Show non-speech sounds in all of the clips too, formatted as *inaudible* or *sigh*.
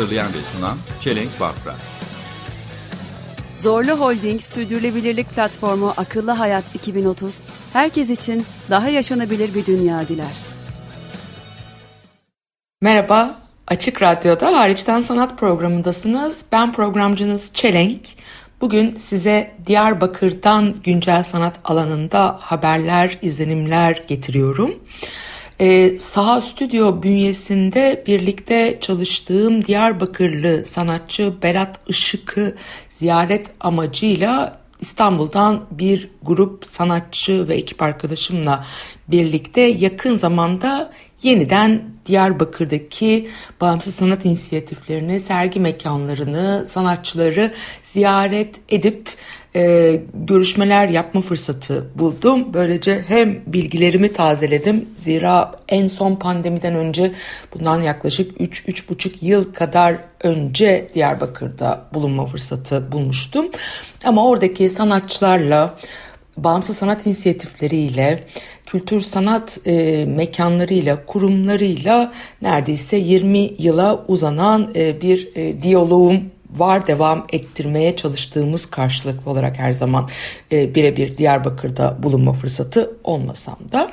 Hazırlayan ve sunan Çelenk Bafra. Zorlu Holding Sürdürülebilirlik Platformu Akıllı Hayat 2030, herkes için daha yaşanabilir bir dünya diler. Merhaba, Açık Radyo'da Hariçten Sanat programındasınız. Ben programcınız Çelenk. Bugün size Diyarbakır'dan güncel sanat alanında haberler, izlenimler getiriyorum. Ee, Saha Stüdyo bünyesinde birlikte çalıştığım Diyarbakırlı sanatçı Berat Işık'ı ziyaret amacıyla İstanbul'dan bir grup sanatçı ve ekip arkadaşımla birlikte yakın zamanda yeniden Diyarbakır'daki bağımsız sanat inisiyatiflerini, sergi mekanlarını, sanatçıları ziyaret edip e, görüşmeler yapma fırsatı buldum. Böylece hem bilgilerimi tazeledim. Zira en son pandemiden önce bundan yaklaşık 3-3,5 yıl kadar önce Diyarbakır'da bulunma fırsatı bulmuştum. Ama oradaki sanatçılarla bağımsız sanat inisiyatifleriyle, kültür sanat e, mekanlarıyla, kurumlarıyla neredeyse 20 yıla uzanan e, bir e, diyaloğum var devam ettirmeye çalıştığımız karşılıklı olarak her zaman e, birebir Diyarbakır'da bulunma fırsatı olmasam da.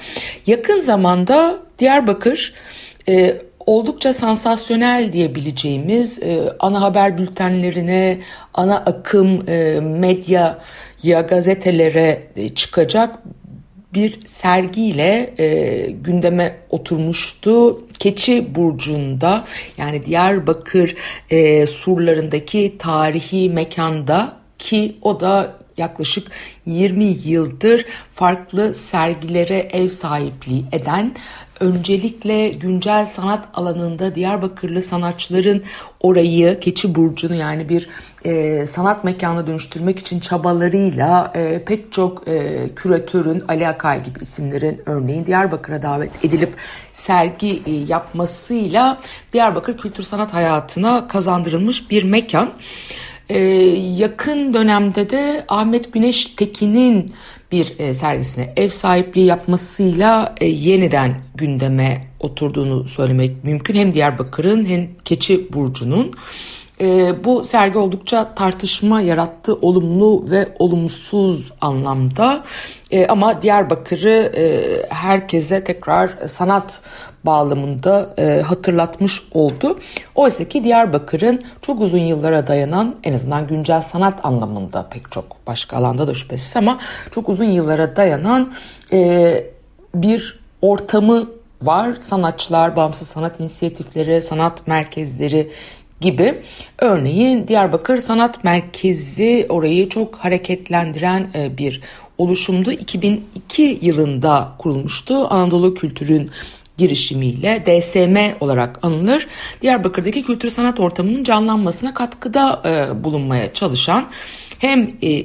Yakın zamanda Diyarbakır e, oldukça sansasyonel diyebileceğimiz e, ana haber bültenlerine, ana akım e, medyaya, gazetelere e, çıkacak bir sergiyle e, gündeme oturmuştu. Keçi Burcu'nda yani Diyarbakır e, surlarındaki tarihi mekanda ki o da yaklaşık 20 yıldır farklı sergilere ev sahipliği eden öncelikle güncel sanat alanında Diyarbakırlı sanatçıların orayı Keçi Burcu'nu yani bir e, sanat mekanına dönüştürmek için çabalarıyla e, pek çok e, küratörün Ali Akay gibi isimlerin örneğin Diyarbakır'a davet edilip sergi e, yapmasıyla Diyarbakır kültür sanat hayatına kazandırılmış bir mekan. Ee, yakın dönemde de Ahmet Güneş Tekin'in bir e, sergisine ev sahipliği yapmasıyla e, yeniden gündeme oturduğunu söylemek mümkün. Hem Diyarbakır'ın hem Keçi Burcu'nun. E, bu sergi oldukça tartışma yarattı olumlu ve olumsuz anlamda. E, ama Diyarbakır'ı e, herkese tekrar sanat bağlamında e, hatırlatmış oldu. Oysa ki Diyarbakır'ın çok uzun yıllara dayanan en azından güncel sanat anlamında pek çok başka alanda da şüphesiz ama çok uzun yıllara dayanan e, bir ortamı var. Sanatçılar, bağımsız sanat inisiyatifleri, sanat merkezleri gibi. Örneğin Diyarbakır Sanat Merkezi orayı çok hareketlendiren e, bir oluşumdu. 2002 yılında kurulmuştu. Anadolu Kültür'ün girişimiyle DSM olarak anılır. Diyarbakır'daki kültür sanat ortamının canlanmasına katkıda e, bulunmaya çalışan hem e,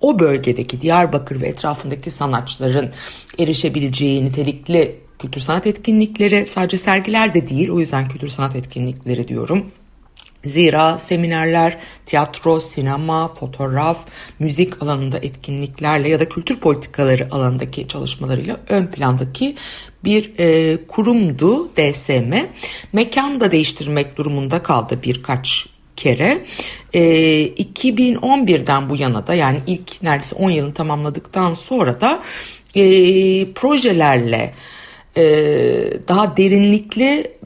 o bölgedeki Diyarbakır ve etrafındaki sanatçıların erişebileceği nitelikli kültür sanat etkinlikleri sadece sergiler de değil o yüzden kültür sanat etkinlikleri diyorum. Zira seminerler, tiyatro, sinema, fotoğraf, müzik alanında etkinliklerle ya da kültür politikaları alanındaki çalışmalarıyla ön plandaki bir e, kurumdu DSM. Mekan da değiştirmek durumunda kaldı birkaç kere. E, 2011'den bu yana da yani ilk neredeyse 10 yılını tamamladıktan sonra da e, projelerle e, daha derinlikli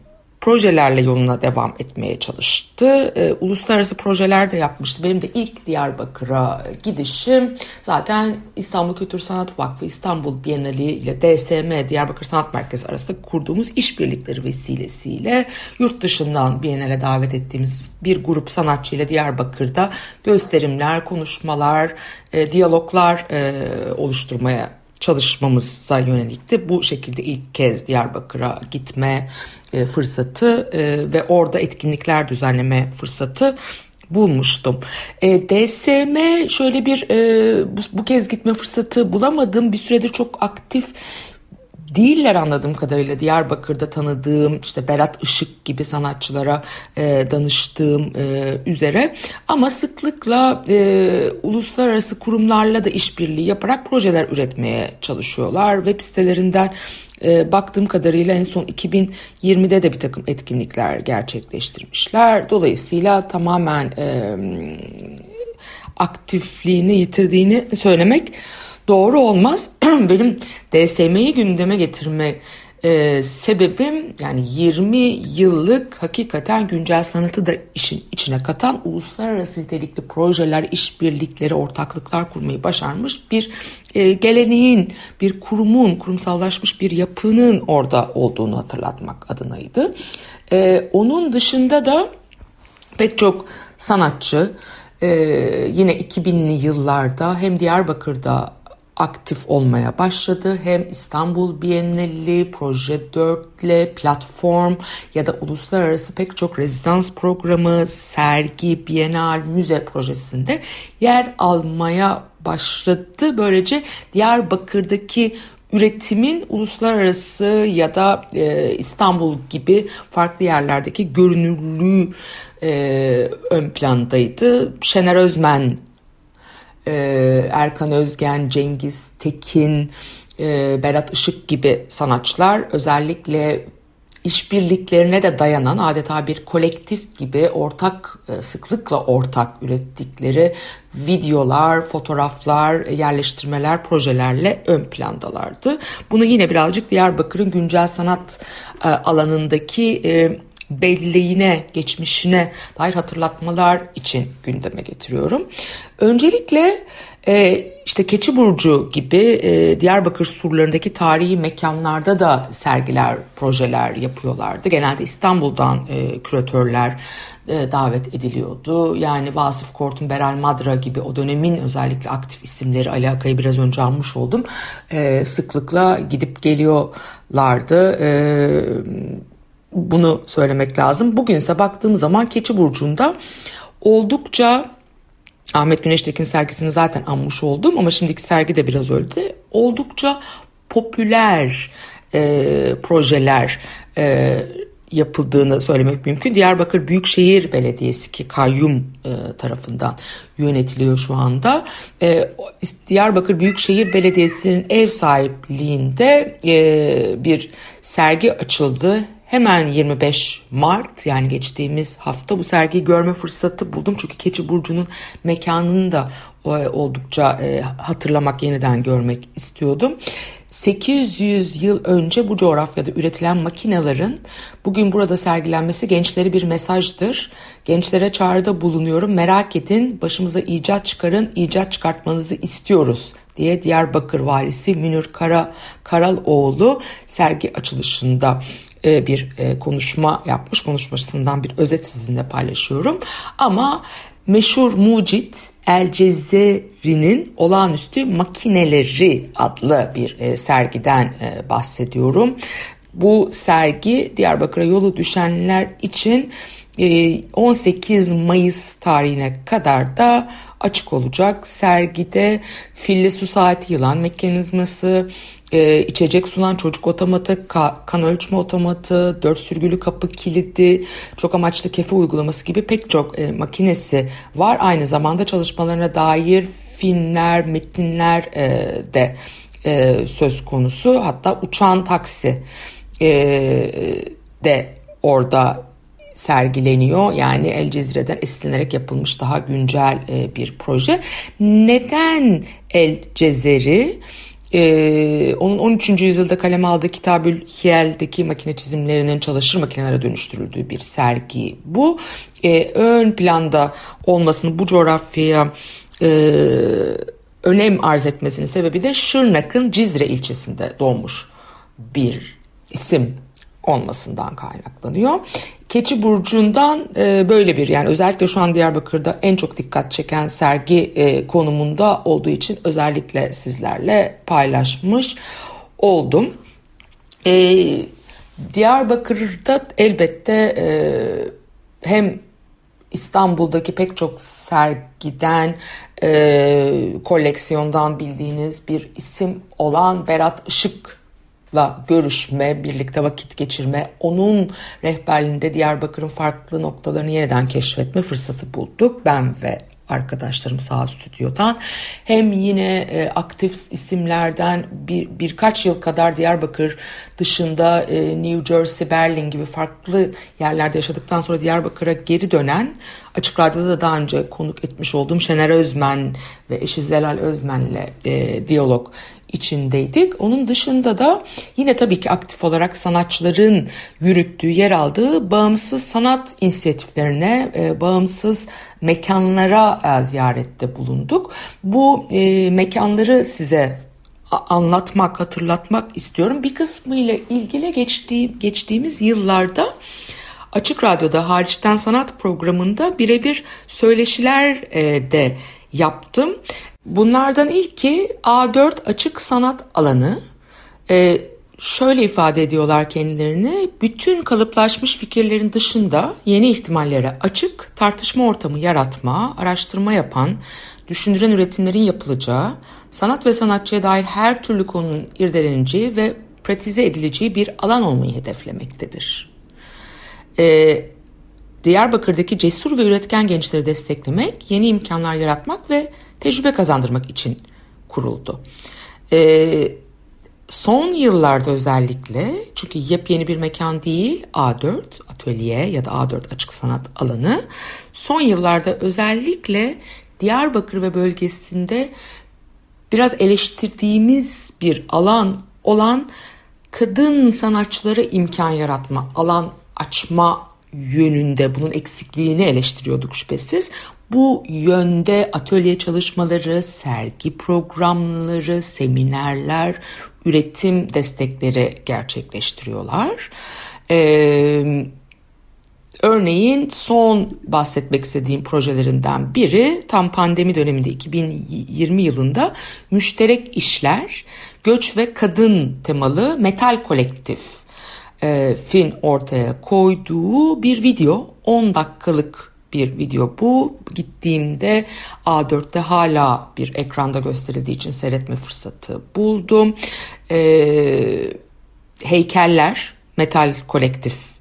projelerle yoluna devam etmeye çalıştı. E, uluslararası projeler de yapmıştı. Benim de ilk Diyarbakır'a gidişim zaten İstanbul Kültür Sanat Vakfı İstanbul Bienali ile DSM Diyarbakır Sanat Merkezi arasında kurduğumuz işbirlikleri vesilesiyle yurt dışından Bienale davet ettiğimiz bir grup sanatçı ile Diyarbakır'da gösterimler, konuşmalar, e, diyaloglar e, oluşturmaya çalışmamıza yönelikti. Bu şekilde ilk kez Diyarbakır'a gitme e, fırsatı e, ve orada etkinlikler düzenleme fırsatı bulmuştum. E, DSM şöyle bir e, bu, bu kez gitme fırsatı bulamadım. Bir süredir çok aktif değiller anladığım kadarıyla Diyarbakır'da tanıdığım işte Berat Işık gibi sanatçılara e, danıştığım e, üzere ama sıklıkla e, uluslararası kurumlarla da işbirliği yaparak projeler üretmeye çalışıyorlar. Web sitelerinden e, baktığım kadarıyla en son 2020'de de bir takım etkinlikler gerçekleştirmişler. Dolayısıyla tamamen e, aktifliğini yitirdiğini söylemek doğru olmaz. *clears throat* Benim DSM'yi gündeme getirme e, sebebim yani 20 yıllık hakikaten güncel sanatı da işin içine katan uluslararası nitelikli projeler, işbirlikleri, ortaklıklar kurmayı başarmış bir e, geleneğin, bir kurumun, kurumsallaşmış bir yapının orada olduğunu hatırlatmak adınaydı. E, onun dışında da pek çok sanatçı e, yine 2000'li yıllarda hem Diyarbakır'da aktif olmaya başladı. Hem İstanbul Bienali, Proje 4'le, platform ya da uluslararası pek çok rezidans programı, sergi, bienal, müze projesinde yer almaya başladı. Böylece Diyarbakır'daki üretimin uluslararası ya da e, İstanbul gibi farklı yerlerdeki görünürlüğü e, ön plandaydı. Şener Özmen ee, Erkan Özgen, Cengiz Tekin, e, Berat Işık gibi sanatçılar özellikle işbirliklerine de dayanan adeta bir kolektif gibi ortak e, sıklıkla ortak ürettikleri videolar, fotoğraflar, yerleştirmeler, projelerle ön plandalardı. Bunu yine birazcık Diyarbakır'ın güncel sanat e, alanındaki belleğine, geçmişine dair hatırlatmalar için gündeme getiriyorum. Öncelikle e, işte Keçi Burcu gibi e, Diyarbakır surlarındaki tarihi mekanlarda da sergiler, projeler yapıyorlardı. Genelde İstanbul'dan e, küratörler e, davet ediliyordu. Yani Vasıf Kortun, Beral Madra gibi o dönemin özellikle aktif isimleri Ali Akay'ı biraz önce almış oldum. E, sıklıkla gidip geliyorlardı. E, bunu söylemek lazım. Bugün ise baktığım zaman Keçi Burcu'nda oldukça Ahmet Güneştekin sergisini zaten anmış oldum ama şimdiki sergi de biraz öldü. Oldukça popüler e, projeler e, yapıldığını söylemek mümkün. Diyarbakır Büyükşehir Belediyesi ki kayyum e, tarafından yönetiliyor şu anda. E, Diyarbakır Büyükşehir Belediyesi'nin ev sahipliğinde e, bir sergi açıldı Hemen 25 Mart yani geçtiğimiz hafta bu sergiyi görme fırsatı buldum. Çünkü Keçi Burcu'nun mekanını da e, oldukça e, hatırlamak, yeniden görmek istiyordum. 800 yıl önce bu coğrafyada üretilen makinelerin bugün burada sergilenmesi gençlere bir mesajdır. Gençlere çağrıda bulunuyorum. Merak edin, başımıza icat çıkarın, icat çıkartmanızı istiyoruz diye Diyarbakır valisi Münir Kara Karaloğlu sergi açılışında bir e, konuşma yapmış. Konuşmasından bir özet sizinle paylaşıyorum. Ama meşhur mucit El Cezeri'nin olağanüstü makineleri adlı bir e, sergiden bahsediyorum. Bu sergi Diyarbakır'a yolu düşenler için 18 Mayıs tarihine kadar da açık olacak. Sergide fille su saati yılan mekanizması, e, içecek sunan çocuk otomatı, ka, kan ölçme otomatı, dört sürgülü kapı kilidi, çok amaçlı kefe uygulaması gibi pek çok e, makinesi var. Aynı zamanda çalışmalarına dair filmler, metinler e, de e, söz konusu. Hatta uçan taksi e, de orada sergileniyor. Yani El Cezire'den esinlenerek yapılmış daha güncel e, bir proje. Neden El Cezeri? Ee, onun 13. yüzyılda kaleme aldığı Kitabül Hiyel'deki makine çizimlerinin çalışır makinelere dönüştürüldüğü bir sergi bu. Ee, ön planda olmasını bu coğrafyaya e, önem arz etmesinin sebebi de Şırnak'ın Cizre ilçesinde doğmuş bir isim olmasından kaynaklanıyor. Keçi Burcu'ndan e, böyle bir yani özellikle şu an Diyarbakır'da en çok dikkat çeken sergi e, konumunda olduğu için özellikle sizlerle paylaşmış oldum. E, Diyarbakır'da elbette e, hem İstanbul'daki pek çok sergiden, e, koleksiyondan bildiğiniz bir isim olan Berat Işık'la görüşme, birlikte vakit geçirme, onun rehberliğinde Diyarbakır'ın farklı noktalarını yeniden keşfetme fırsatı bulduk. Ben ve arkadaşlarım sağ stüdyodan hem yine e, aktif isimlerden bir birkaç yıl kadar Diyarbakır dışında e, New Jersey, Berlin gibi farklı yerlerde yaşadıktan sonra Diyarbakır'a geri dönen Açık Radyo'da da daha önce konuk etmiş olduğum Şener Özmen ve eşi Zelal Özmen'le e, diyalog içindeydik. Onun dışında da yine tabii ki aktif olarak sanatçıların yürüttüğü, yer aldığı bağımsız sanat inisiyatiflerine, e, bağımsız mekanlara e, ziyarette bulunduk. Bu e, mekanları size anlatmak, hatırlatmak istiyorum. Bir kısmı ile ilgili geçtiğim, geçtiğimiz yıllarda Açık Radyo'da hariçten sanat programında birebir söyleşiler de yaptım. Bunlardan ilki A4 açık sanat alanı. Ee, şöyle ifade ediyorlar kendilerini. Bütün kalıplaşmış fikirlerin dışında yeni ihtimallere açık, tartışma ortamı yaratma, araştırma yapan, düşündüren üretimlerin yapılacağı, sanat ve sanatçıya dair her türlü konunun irdeleneceği ve pratize edileceği bir alan olmayı hedeflemektedir. Ee, Diyarbakır'daki cesur ve üretken gençleri desteklemek, yeni imkanlar yaratmak ve tecrübe kazandırmak için kuruldu. Ee, son yıllarda özellikle çünkü yepyeni bir mekan değil A4 atölye ya da A4 açık sanat alanı son yıllarda özellikle Diyarbakır ve bölgesinde biraz eleştirdiğimiz bir alan olan kadın sanatçılara imkan yaratma, alan açma yönünde bunun eksikliğini eleştiriyorduk şüphesiz. Bu yönde atölye çalışmaları, sergi programları, seminerler, üretim destekleri gerçekleştiriyorlar. Ee, örneğin son bahsetmek istediğim projelerinden biri tam pandemi döneminde 2020 yılında müşterek işler, göç ve kadın temalı metal kolektif e, fin ortaya koyduğu bir video 10 dakikalık bir video bu. Gittiğimde A4'te hala bir ekranda gösterildiği için seyretme fırsatı buldum. E, heykeller, metal kolektif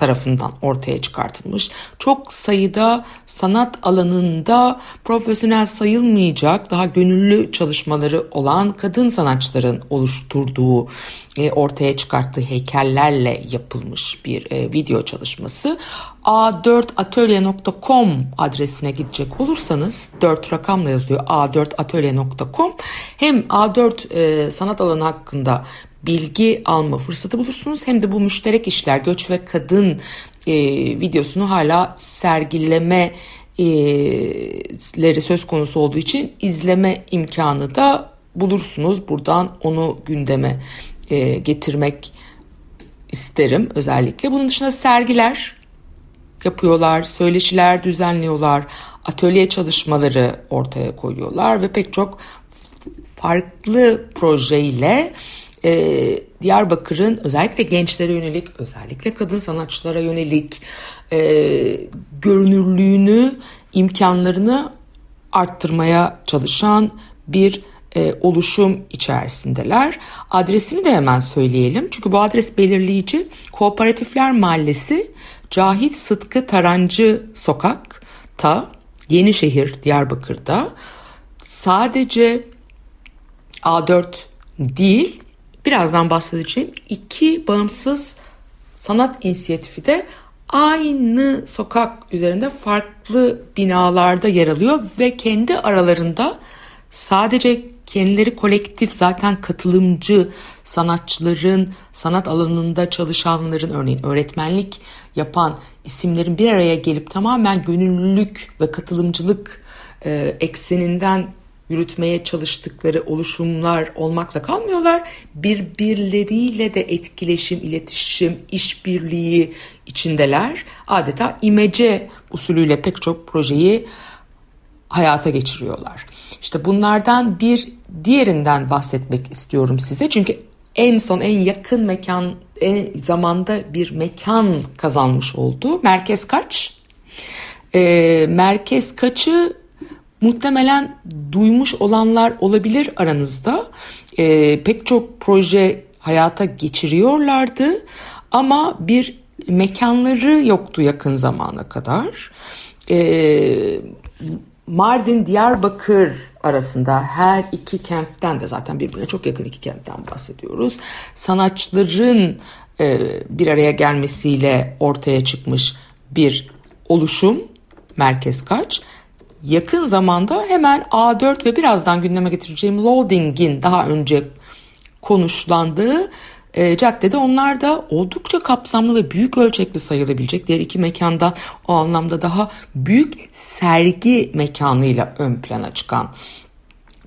tarafından ortaya çıkartılmış. Çok sayıda sanat alanında profesyonel sayılmayacak daha gönüllü çalışmaları olan kadın sanatçıların oluşturduğu e, ortaya çıkarttığı heykellerle yapılmış bir e, video çalışması. a4atölye.com adresine gidecek olursanız 4 rakamla yazılıyor a4atölye.com hem A4 e, sanat alanı hakkında bilgi alma fırsatı bulursunuz. Hem de bu müşterek işler göç ve kadın e, videosunu hala sergileme e, leri söz konusu olduğu için izleme imkanı da bulursunuz. Buradan onu gündeme e, getirmek isterim özellikle. Bunun dışında sergiler yapıyorlar, söyleşiler düzenliyorlar, atölye çalışmaları ortaya koyuyorlar ve pek çok farklı projeyle e, Diyarbakır'ın özellikle gençlere yönelik, özellikle kadın sanatçılara yönelik e, görünürlüğünü, imkanlarını arttırmaya çalışan bir e, oluşum içerisindeler. Adresini de hemen söyleyelim. Çünkü bu adres belirleyici. Kooperatifler Mahallesi Cahit Sıtkı Tarancı Sokak'ta Yenişehir Diyarbakır'da. Sadece A4 değil birazdan bahsedeceğim. İki bağımsız sanat inisiyatifi de aynı sokak üzerinde farklı binalarda yer alıyor ve kendi aralarında sadece kendileri kolektif zaten katılımcı sanatçıların, sanat alanında çalışanların örneğin öğretmenlik yapan isimlerin bir araya gelip tamamen gönüllülük ve katılımcılık e, ekseninden yürütmeye çalıştıkları oluşumlar olmakla kalmıyorlar. Birbirleriyle de etkileşim, iletişim, işbirliği içindeler. Adeta imece usulüyle pek çok projeyi hayata geçiriyorlar. İşte bunlardan bir diğerinden bahsetmek istiyorum size. Çünkü en son en yakın mekan en zamanda bir mekan kazanmış oldu. Merkez Kaç. E, Merkez Kaç'ı muhtemelen duymuş olanlar olabilir aranızda. E, pek çok proje hayata geçiriyorlardı ama bir mekanları yoktu yakın zamana kadar. E, Mardin Diyarbakır arasında her iki kentten de zaten birbirine çok yakın iki kentten bahsediyoruz. Sanatçıların e, bir araya gelmesiyle ortaya çıkmış bir oluşum Merkez Kaç. Yakın zamanda hemen A4 ve birazdan gündeme getireceğim Loading'in daha önce konuşlandığı e, caddede onlar da oldukça kapsamlı ve büyük ölçekli sayılabilecek diğer iki mekanda o anlamda daha büyük sergi mekanıyla ön plana çıkan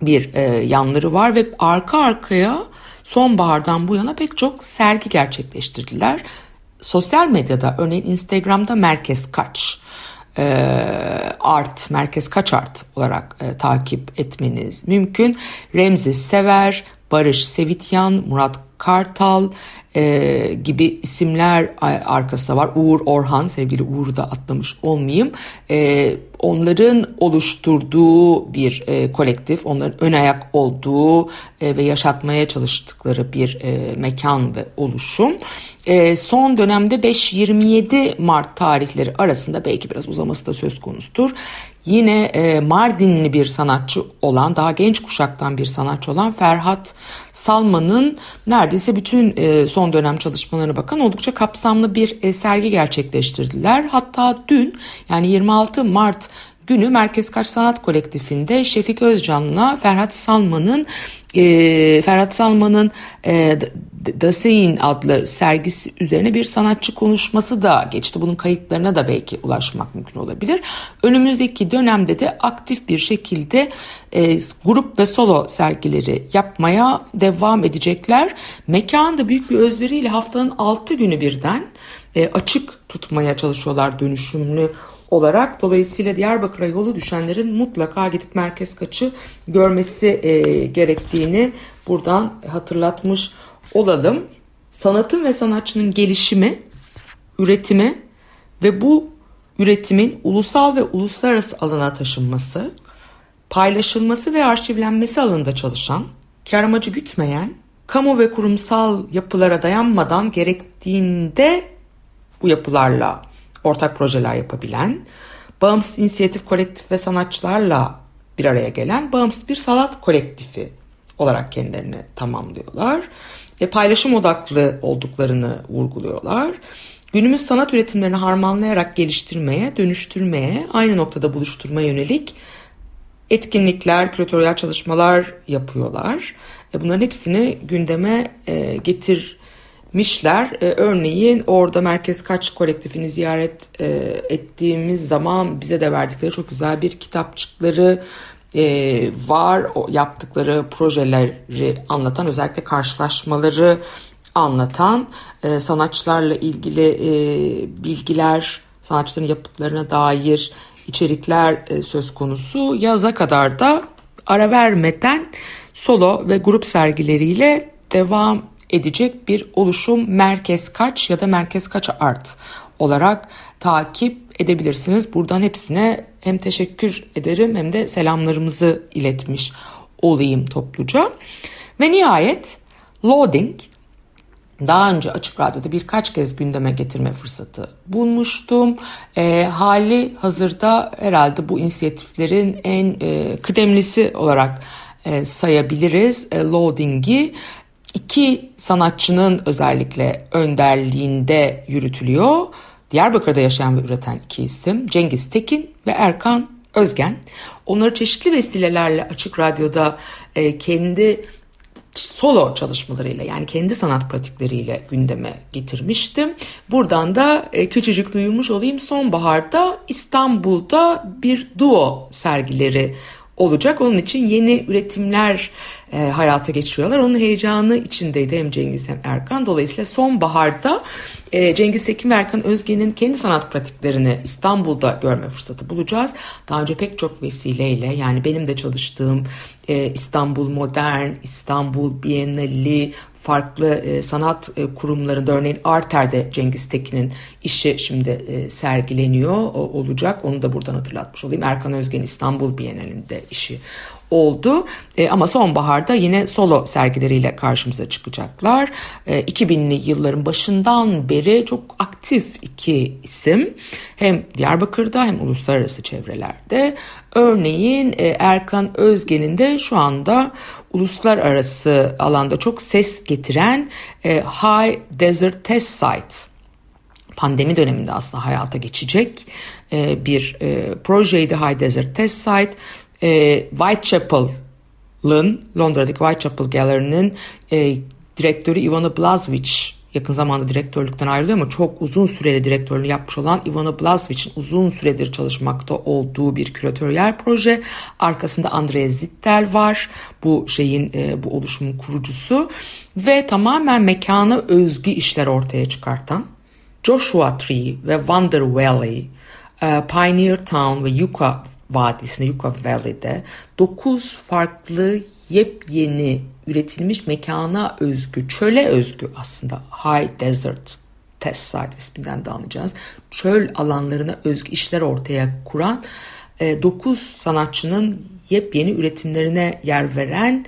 bir e, yanları var ve arka arkaya sonbahardan bu yana pek çok sergi gerçekleştirdiler. Sosyal medyada örneğin Instagram'da Merkez Kaç e, art, Merkez Kaç Art olarak e, takip etmeniz mümkün. Remzi Sever, Barış Sevityan, Murat Kartal e, gibi isimler arkasında var. Uğur Orhan, sevgili Uğur'u da atlamış olmayayım. E, onların oluşturduğu bir e, kolektif, onların ön ayak olduğu e, ve yaşatmaya çalıştıkları bir e, mekan ve oluşum. E, son dönemde 5-27 Mart tarihleri arasında belki biraz uzaması da söz konusudur. Yine e, Mardinli bir sanatçı olan, daha genç kuşaktan bir sanatçı olan Ferhat Salman'ın neredeyse bütün e, son dönem çalışmalarına bakan oldukça kapsamlı bir e, sergi gerçekleştirdiler. Hatta dün yani 26 Mart günü Merkez Kaç Sanat Kolektifinde Şefik Özcan'la Ferhat Salman'ın e, Ferhat Salman'ın e, Dasein adlı sergisi üzerine bir sanatçı konuşması da geçti. Bunun kayıtlarına da belki ulaşmak mümkün olabilir. Önümüzdeki dönemde de aktif bir şekilde e, grup ve solo sergileri yapmaya devam edecekler. Mekan da büyük bir özveriyle haftanın 6 günü birden e, açık tutmaya çalışıyorlar dönüşümlü olarak. Dolayısıyla Diyarbakır'a yolu düşenlerin mutlaka gidip merkez kaçı görmesi e, gerektiğini buradan hatırlatmış olalım. Sanatın ve sanatçının gelişimi, üretimi ve bu üretimin ulusal ve uluslararası alana taşınması, paylaşılması ve arşivlenmesi alanında çalışan, kar amacı gütmeyen, kamu ve kurumsal yapılara dayanmadan gerektiğinde bu yapılarla ortak projeler yapabilen, bağımsız inisiyatif kolektif ve sanatçılarla bir araya gelen bağımsız bir sanat kolektifi olarak kendilerini tamamlıyorlar. E, paylaşım odaklı olduklarını vurguluyorlar. Günümüz sanat üretimlerini harmanlayarak geliştirmeye, dönüştürmeye, aynı noktada buluşturmaya yönelik etkinlikler, küratöryel çalışmalar yapıyorlar. E, bunların hepsini gündeme e, getir mişler. E, örneğin orada Merkez Kaç kolektifini ziyaret ettiğimiz zaman bize de verdikleri çok güzel bir kitapçıkları e, var. O yaptıkları projeleri anlatan özellikle karşılaşmaları anlatan e, sanatçılarla ilgili e, bilgiler, sanatçıların yapıtlarına dair içerikler e, söz konusu. Yaza kadar da ara vermeden solo ve grup sergileriyle devam edecek bir oluşum Merkez Kaç ya da Merkez Kaç Art olarak takip edebilirsiniz. Buradan hepsine hem teşekkür ederim hem de selamlarımızı iletmiş olayım topluca. Ve nihayet Loading daha önce Açık Radyo'da birkaç kez gündeme getirme fırsatı bulmuştum. E, hali hazırda herhalde bu inisiyatiflerin en e, kıdemlisi olarak e, sayabiliriz e, Loading'i iki sanatçının özellikle önderliğinde yürütülüyor. Diyarbakır'da yaşayan ve üreten iki isim Cengiz Tekin ve Erkan Özgen. Onları çeşitli vesilelerle Açık Radyo'da e, kendi solo çalışmalarıyla yani kendi sanat pratikleriyle gündeme getirmiştim. Buradan da e, küçücük duyurmuş olayım sonbaharda İstanbul'da bir duo sergileri olacak. Onun için yeni üretimler e, hayata geçiriyorlar. Onun heyecanı içindeydi hem Cengiz hem Erkan. Dolayısıyla sonbaharda e, Cengiz Tekin ve Erkan Özge'nin kendi sanat pratiklerini İstanbul'da görme fırsatı bulacağız. Daha önce pek çok vesileyle yani benim de çalıştığım e, İstanbul Modern, İstanbul Biennali, farklı e, sanat e, kurumlarında örneğin Arter'de Cengiz Tekin'in işi şimdi e, sergileniyor olacak. Onu da buradan hatırlatmış olayım. Erkan Özgen İstanbul Bienalinde işi oldu. E, ama sonbaharda yine solo sergileriyle karşımıza çıkacaklar. E, 2000'li yılların başından beri çok aktif iki isim. Hem Diyarbakır'da hem uluslararası çevrelerde. Örneğin e, Erkan Özgen'in de şu anda uluslararası alanda çok ses getiren e, High Desert Test Site pandemi döneminde aslında hayata geçecek e, bir e, projeydi High Desert Test Site. E, Whitechapel'ın Londra'daki Whitechapel Gallery'nin e, direktörü Ivana Blazovic yakın zamanda direktörlükten ayrılıyor ama çok uzun süreli direktörlüğünü yapmış olan Ivana Blazovic'in uzun süredir çalışmakta olduğu bir küratöryel proje. Arkasında Andrea Zittel var. Bu şeyin e, bu oluşumun kurucusu ve tamamen mekana özgü işler ortaya çıkartan Joshua Tree ve Wonder Valley, e, Pioneer Town ve Yucca Vadisi'nde, Yucca Valley'de 9 farklı yepyeni üretilmiş mekana özgü, çöle özgü aslında High Desert Test Site isminden de anlayacağız. Çöl alanlarına özgü işler ortaya kuran 9 e, sanatçının yepyeni üretimlerine yer veren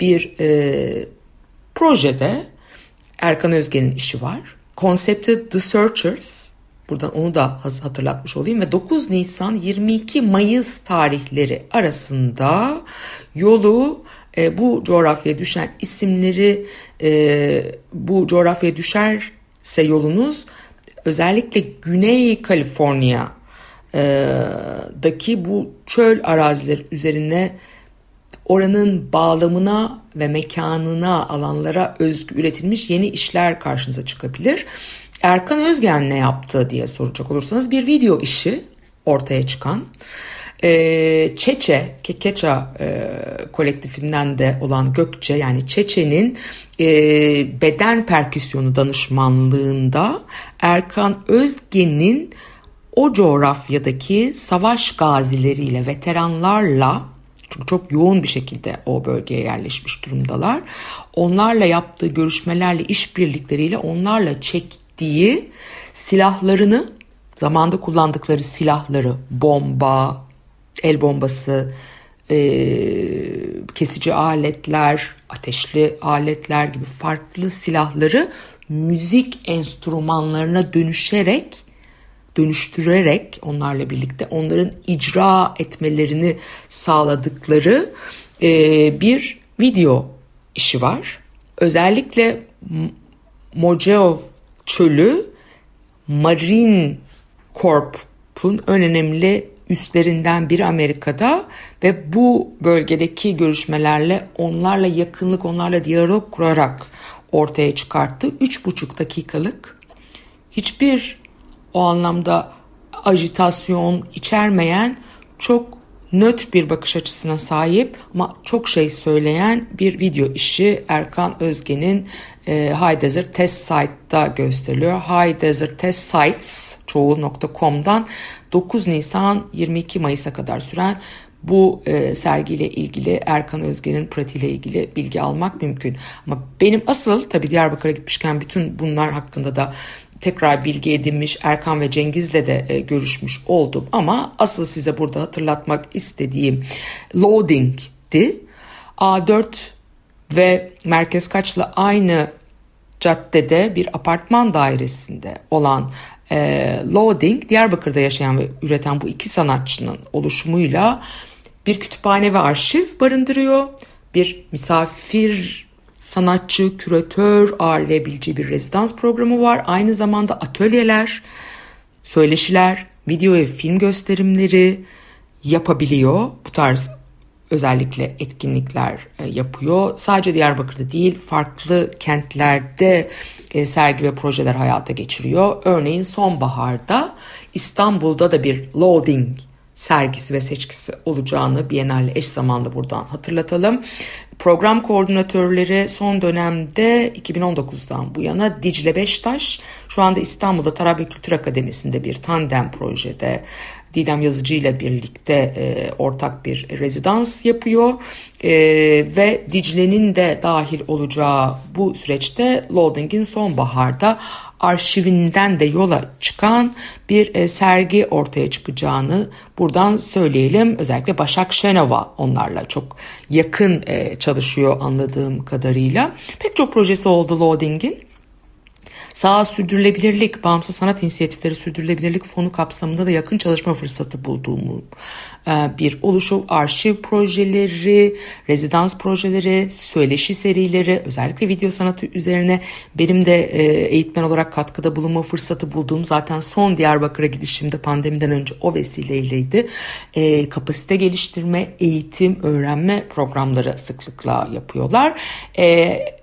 bir e, projede Erkan Özge'nin işi var. Konsepti The Searchers. Buradan onu da hatırlatmış olayım ve 9 Nisan 22 Mayıs tarihleri arasında yolu e, bu coğrafyaya düşen isimleri e, bu coğrafyaya düşerse yolunuz özellikle Güney Kaliforniya'daki e, bu çöl arazileri üzerine oranın bağlamına ve mekanına, alanlara özgü üretilmiş yeni işler karşınıza çıkabilir. Erkan Özgen ne yaptı diye soracak olursanız bir video işi ortaya çıkan e, Çeçe, Kekeça e, kolektifinden de olan Gökçe yani Çeçe'nin e, beden perküsyonu danışmanlığında Erkan Özgen'in o coğrafyadaki savaş gazileriyle, veteranlarla çünkü çok yoğun bir şekilde o bölgeye yerleşmiş durumdalar. Onlarla yaptığı görüşmelerle, işbirlikleriyle onlarla çektiği silahlarını, zamanda kullandıkları silahları, bomba, el bombası, e, kesici aletler, ateşli aletler gibi farklı silahları müzik enstrümanlarına dönüşerek dönüştürerek onlarla birlikte onların icra etmelerini sağladıkları e, bir video işi var. Özellikle Mojave çölü Marine Corp'un en önemli üstlerinden biri Amerika'da ve bu bölgedeki görüşmelerle onlarla yakınlık, onlarla diyalog kurarak ortaya çıkarttı. Üç buçuk dakikalık hiçbir o anlamda ajitasyon içermeyen çok nötr bir bakış açısına sahip ama çok şey söyleyen bir video işi Erkan Özge'nin e, High Desert Test Site'da gösteriliyor. High Desert Test Sites çoğu.com'dan 9 Nisan 22 Mayıs'a kadar süren bu e, sergiyle ilgili Erkan Özge'nin pratiğiyle ilgili bilgi almak mümkün. Ama benim asıl tabii Diyarbakır'a gitmişken bütün bunlar hakkında da tekrar bilgi edinmiş Erkan ve Cengiz'le de e, görüşmüş oldum ama asıl size burada hatırlatmak istediğim loading'di. A4 ve Merkez Kaç'la aynı caddede bir apartman dairesinde olan e, Loading Diyarbakır'da yaşayan ve üreten bu iki sanatçının oluşumuyla bir kütüphane ve arşiv barındırıyor. Bir misafir sanatçı, küratör ağırlayabileceği bir rezidans programı var. Aynı zamanda atölyeler, söyleşiler, video ve film gösterimleri yapabiliyor. Bu tarz özellikle etkinlikler e, yapıyor. Sadece Diyarbakır'da değil farklı kentlerde e, sergi ve projeler hayata geçiriyor. Örneğin sonbaharda İstanbul'da da bir loading sergisi ve seçkisi olacağını Biennale eş zamanlı buradan hatırlatalım. Program koordinatörleri son dönemde 2019'dan bu yana Dicle Beştaş, şu anda İstanbul'da Tarabya Kültür Akademisi'nde bir tandem projede Didem Yazıcı ile birlikte e, ortak bir rezidans yapıyor e, ve Dicle'nin de dahil olacağı bu süreçte Loading'in sonbaharda arşivinden de yola çıkan bir e, sergi ortaya çıkacağını buradan söyleyelim. Özellikle Başak Şenova onlarla çok yakın e, çalışıyor anladığım kadarıyla. Pek çok projesi oldu Loading'in. Sağ Sürdürülebilirlik, Bağımsız Sanat İnisiyatifleri Sürdürülebilirlik Fonu kapsamında da yakın çalışma fırsatı bulduğumu e, bir oluşum, arşiv projeleri, rezidans projeleri, söyleşi serileri, özellikle video sanatı üzerine benim de e, eğitmen olarak katkıda bulunma fırsatı bulduğum zaten son Diyarbakır'a gidişimde pandemiden önce o vesileyleydi. E, kapasite geliştirme, eğitim, öğrenme programları sıklıkla yapıyorlar.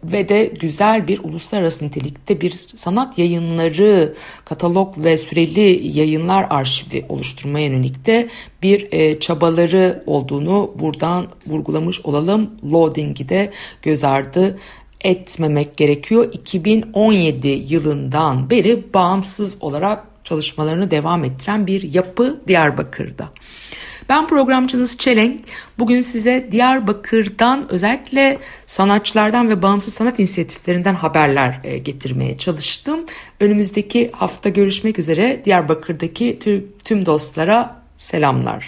Ve de güzel bir uluslararası nitelikte bir sanat yayınları, katalog ve süreli yayınlar arşivi oluşturmaya yönelik de bir e, çabaları olduğunu buradan vurgulamış olalım. Loading'i de göz ardı etmemek gerekiyor. 2017 yılından beri bağımsız olarak çalışmalarını devam ettiren bir yapı Diyarbakır'da. Ben programcınız Çelenk. Bugün size Diyarbakır'dan özellikle sanatçılardan ve bağımsız sanat inisiyatiflerinden haberler e, getirmeye çalıştım. Önümüzdeki hafta görüşmek üzere Diyarbakır'daki tüm dostlara selamlar.